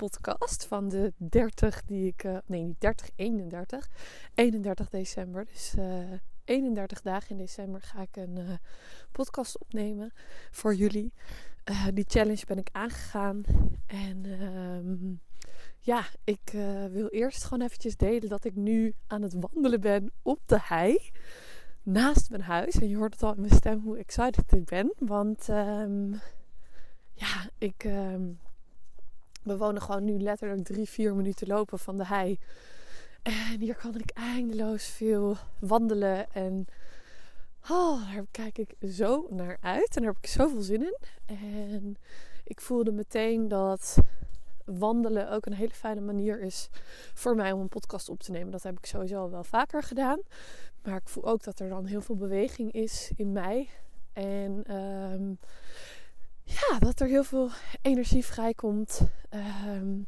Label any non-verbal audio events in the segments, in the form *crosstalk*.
podcast van de 30 die ik. Uh, nee, niet 30, 31. 31 december. Dus uh, 31 dagen in december ga ik een uh, podcast opnemen voor jullie. Die challenge ben ik aangegaan. En uh, ja, ik wil eerst gewoon eventjes delen dat ik nu aan het wandelen ben op de hei. Naast mijn huis. En je hoort het al in mijn stem hoe excited ik ben. Want um, ja, ik um, we wonen gewoon nu letterlijk drie, vier minuten lopen van de hei. En hier kan ik eindeloos veel wandelen. En oh, daar kijk ik zo naar uit. En daar heb ik zoveel zin in. En ik voelde meteen dat wandelen ook een hele fijne manier is voor mij om een podcast op te nemen. Dat heb ik sowieso al wel vaker gedaan. Maar ik voel ook dat er dan heel veel beweging is in mij. En um, ja, dat er heel veel energie vrijkomt. Um,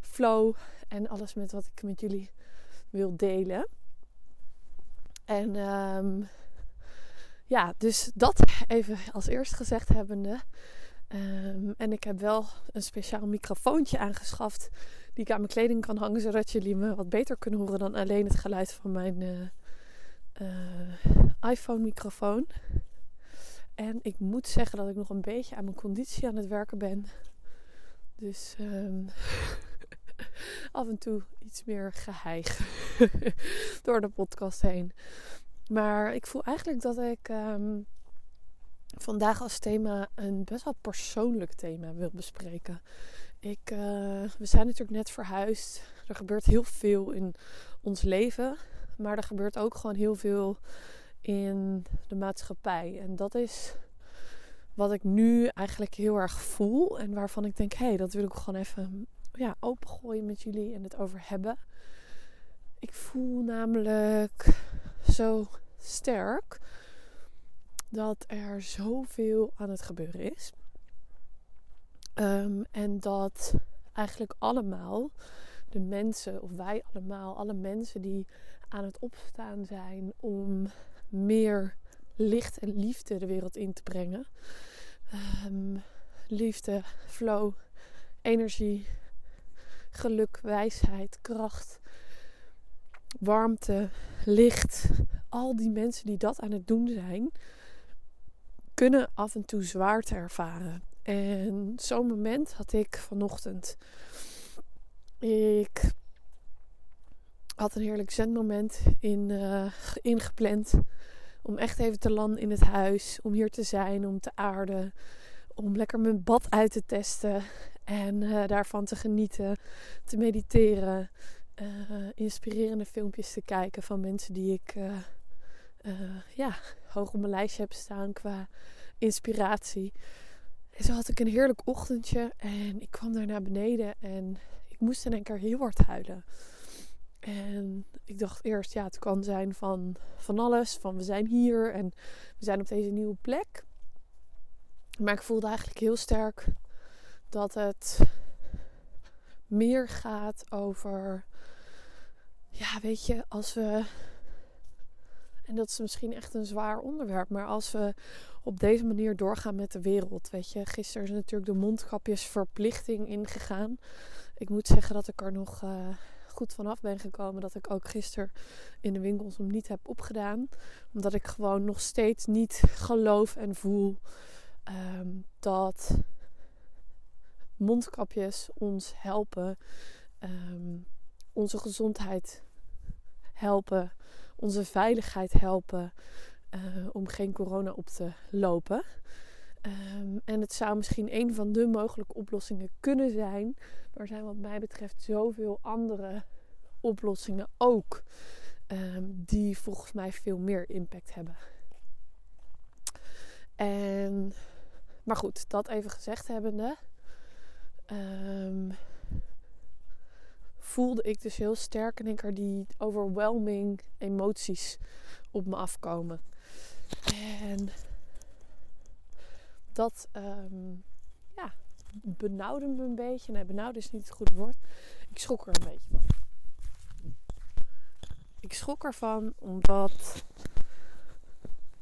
flow en alles met wat ik met jullie wil delen. En um, ja, dus dat even als eerst gezegd hebbende. Um, en ik heb wel een speciaal microfoontje aangeschaft die ik aan mijn kleding kan hangen, zodat jullie me wat beter kunnen horen dan alleen het geluid van mijn uh, uh, iPhone-microfoon. En ik moet zeggen dat ik nog een beetje aan mijn conditie aan het werken ben. Dus um, *laughs* af en toe iets meer geheig *laughs* door de podcast heen. Maar ik voel eigenlijk dat ik um, vandaag als thema een best wel persoonlijk thema wil bespreken. Ik, uh, we zijn natuurlijk net verhuisd. Er gebeurt heel veel in ons leven. Maar er gebeurt ook gewoon heel veel in de maatschappij. En dat is wat ik nu eigenlijk heel erg voel. En waarvan ik denk, hé, hey, dat wil ik gewoon even ja, opengooien met jullie en het over hebben. Ik voel namelijk zo sterk dat er zoveel aan het gebeuren is. Um, en dat eigenlijk allemaal de mensen, of wij allemaal, alle mensen die aan het opstaan zijn om meer licht en liefde de wereld in te brengen. Um, liefde, flow, energie, geluk, wijsheid, kracht, warmte, licht. Al die mensen die dat aan het doen zijn, kunnen af en toe zwaarte ervaren. En zo'n moment had ik vanochtend. Ik had een heerlijk zendmoment in, uh, ingepland. Om echt even te landen in het huis. Om hier te zijn, om te aarden. Om lekker mijn bad uit te testen. En uh, daarvan te genieten. Te mediteren. Uh, inspirerende filmpjes te kijken van mensen die ik ja, hoog op mijn lijstje heb staan qua inspiratie. En zo had ik een heerlijk ochtendje. En ik kwam daar naar beneden. En ik moest in één keer heel hard huilen. En ik dacht eerst, ja, het kan zijn van, van alles. Van we zijn hier en we zijn op deze nieuwe plek. Maar ik voelde eigenlijk heel sterk dat het meer gaat over. Ja, weet je, als we. En dat is misschien echt een zwaar onderwerp. Maar als we op deze manier doorgaan met de wereld. Weet je, gisteren is natuurlijk de mondkapjesverplichting ingegaan. Ik moet zeggen dat ik er nog. Uh, goed vanaf ben gekomen dat ik ook gisteren in de winkels hem niet heb opgedaan. Omdat ik gewoon nog steeds niet geloof en voel um, dat mondkapjes ons helpen, um, onze gezondheid helpen, onze veiligheid helpen uh, om geen corona op te lopen. Um, en het zou misschien een van de mogelijke oplossingen kunnen zijn. Maar er zijn wat mij betreft zoveel andere oplossingen ook. Um, die volgens mij veel meer impact hebben. En, maar goed, dat even gezegd hebbende. Um, voelde ik dus heel sterk en ik er die overwhelming emoties op me afkomen. En dat um, ja, benauwde me een beetje. Nee, benauwde is niet het goede woord. Ik schrok er een beetje van. Ik schrok ervan omdat,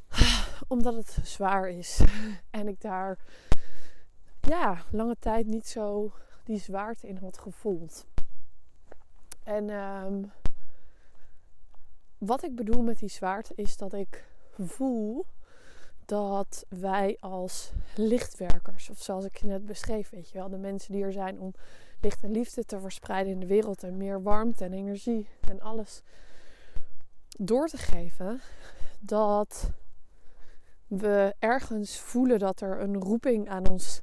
*sighs* omdat het zwaar is. *laughs* En ik daar ja, lange tijd niet zo die zwaarte in had gevoeld. En um, wat ik bedoel met die zwaarte is dat ik voel dat wij als lichtwerkers, of zoals ik je net beschreef, weet je wel, de mensen die er zijn om licht en liefde te verspreiden in de wereld en meer warmte en energie en alles door te geven, dat we ergens voelen dat er een roeping aan ons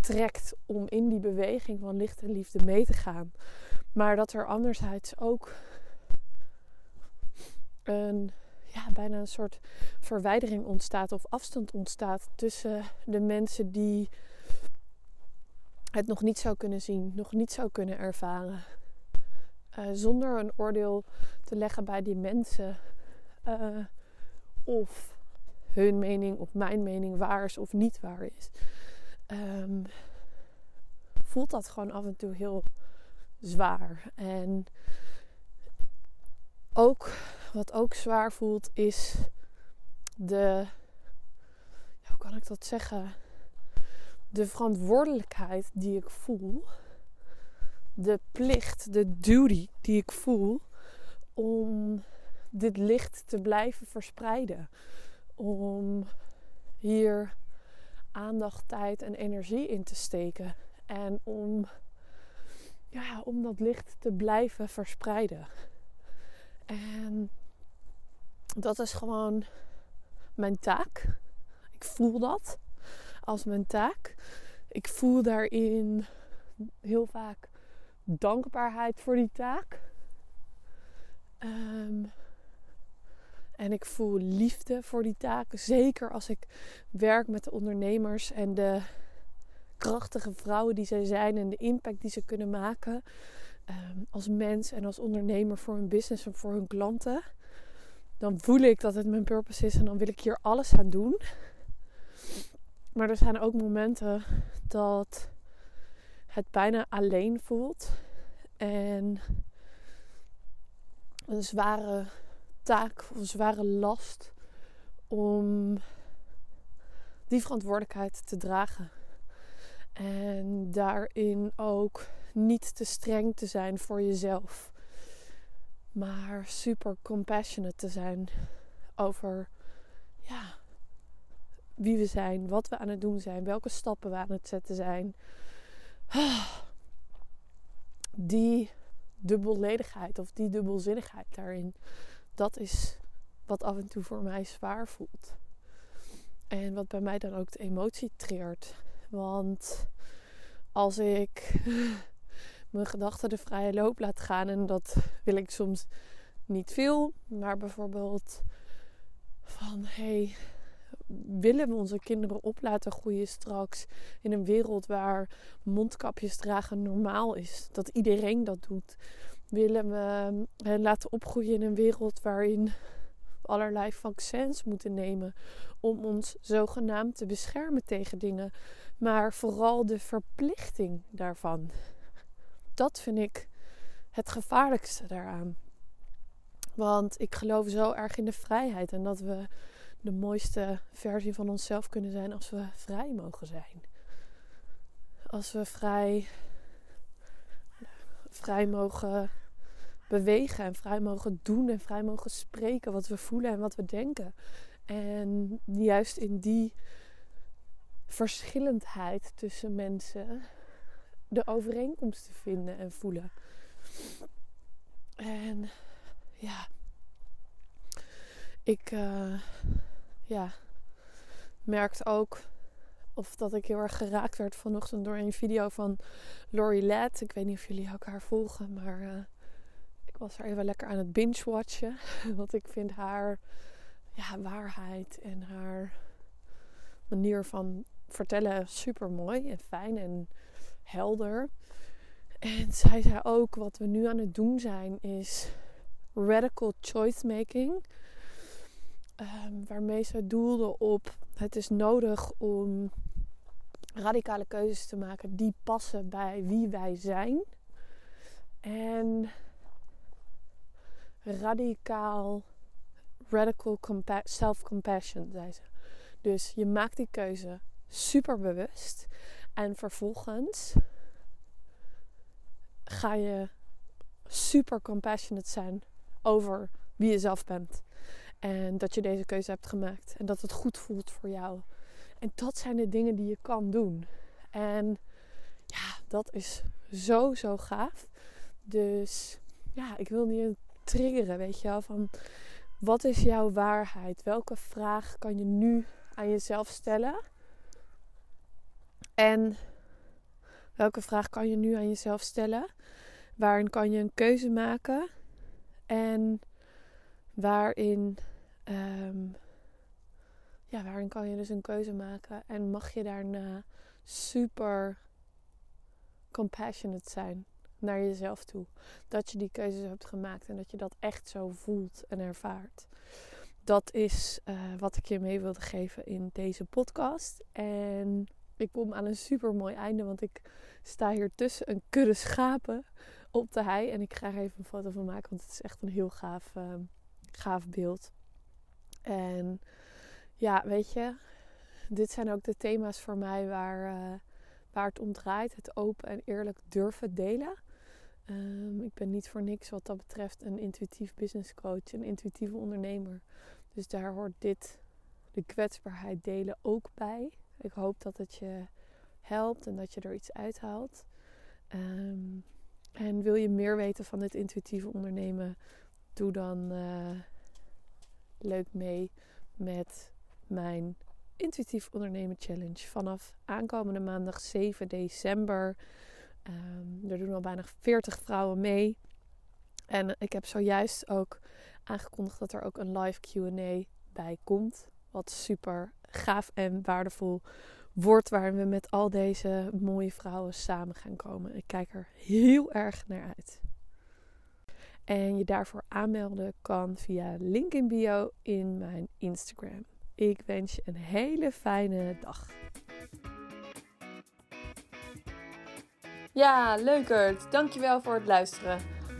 trekt om in die beweging van licht en liefde mee te gaan. Maar dat er anderzijds ook een, ja, bijna een soort verwijdering ontstaat of afstand ontstaat tussen de mensen die het nog niet zou kunnen zien, nog niet zou kunnen ervaren. Uh, zonder een oordeel te leggen bij die mensen. Uh, of hun mening of mijn mening waar is of niet waar is. Um, voelt dat gewoon af en toe heel zwaar. En ook, wat ook zwaar voelt, is de. Hoe kan ik dat zeggen? De verantwoordelijkheid die ik voel. De plicht, de duty die ik voel om dit licht te blijven verspreiden. Om hier aandacht, tijd en energie in te steken. En om, ja, om dat licht te blijven verspreiden. En dat is gewoon mijn taak. Ik voel dat als mijn taak. Ik voel daarin heel vaak dankbaarheid voor die taak. Um, en ik voel liefde voor die taak. Zeker als ik werk met de ondernemers en de krachtige vrouwen die zij zijn en de impact die ze kunnen maken ehm, als mens en als ondernemer voor hun business en voor hun klanten. Dan voel ik dat het mijn purpose is en dan wil ik hier alles aan doen. Maar er zijn ook momenten dat het bijna alleen voelt en een zware taak of een zware last om die verantwoordelijkheid te dragen. En daarin ook niet te streng te zijn voor jezelf. Maar super compassionate te zijn over ja, wie we zijn, wat we aan het doen zijn, welke stappen we aan het zetten zijn. Die dubbelledigheid of die dubbelzinnigheid daarin dat is wat af en toe voor mij zwaar voelt. En wat bij mij dan ook de emotie triggert. Want als ik mijn gedachten de vrije loop laat gaan, en dat wil ik soms niet veel, maar bijvoorbeeld van hey, willen we onze kinderen op laten groeien straks in een wereld waar mondkapjes dragen normaal is? Dat iedereen dat doet willen we hen laten opgroeien in een wereld waarin allerlei vaccins moeten nemen om ons zogenaamd te beschermen tegen dingen, maar vooral de verplichting daarvan. Dat vind ik het gevaarlijkste daaraan. Want ik geloof zo erg in de vrijheid en dat we de mooiste versie van onszelf kunnen zijn als we vrij mogen zijn. Als we vrij, vrij mogen bewegen en vrij mogen doen en vrij mogen spreken wat we voelen en wat we denken. En juist in die verschillendheid tussen mensen de overeenkomsten vinden en voelen. En ja, ik uh, ja, merkte ook of dat ik heel erg geraakt werd vanochtend door een video van Lori Ladd. Ik weet niet of jullie elkaar volgen, maar uh, was er even lekker aan het binge-watchen. *laughs* Want ik vind haar ja, waarheid en haar manier van vertellen super mooi en fijn en helder. En zij zei ook, wat we nu aan het doen zijn, is radical choice making. Um, waarmee ze doelde op het is nodig om radicale keuzes te maken die passen bij wie wij zijn. En radicaal, radical self-compassion, zei ze. Dus je maakt die keuze super bewust. En vervolgens ga je super compassionate zijn over wie je zelf bent. En dat je deze keuze hebt gemaakt. En dat het goed voelt voor jou. En dat zijn de dingen die je kan doen. En ja, dat is zo, zo gaaf. Dus ja, ik wil je triggeren, weet je wel. Van wat is jouw waarheid? Welke vraag kan je nu aan jezelf stellen? En welke vraag kan je nu aan jezelf stellen? Waarin kan je een keuze maken? En waarin, ehm, ja, waarin kan je dus een keuze maken? En mag je daarna super compassionate zijn naar jezelf toe. Dat je die keuzes hebt gemaakt en dat je dat echt zo voelt en ervaart. Dat is uh, wat ik je mee wilde geven in deze podcast. En ik kom aan een super mooi einde, want ik sta hier tussen een kudde schapen op de hei. En ik ga er even een foto van maken, want het is echt een heel gaaf, uh, gaaf beeld. En ja, weet je, dit zijn ook de thema's voor mij waar, uh, waar het om draait. Het open en eerlijk durven delen. Um, ik ben niet voor niks wat dat betreft een intuïtief business coach, een intuïtieve ondernemer. Dus daar hoort dit, de kwetsbaarheid delen, ook bij. Ik hoop dat het je helpt en dat je er iets uithaalt. Um, en wil je meer weten van dit intuïtieve ondernemen, doe dan uh, leuk mee met mijn Intuïtief Ondernemen Challenge vanaf aankomende maandag 7 december. Um, er doen al bijna 40 vrouwen mee. En ik heb zojuist ook aangekondigd dat er ook een live QA bij komt. Wat super gaaf en waardevol wordt. Waarin we met al deze mooie vrouwen samen gaan komen. Ik kijk er heel erg naar uit. En je daarvoor aanmelden kan via link in bio in mijn Instagram. Ik wens je een hele fijne dag. Ja, leukert. Dankjewel voor het luisteren.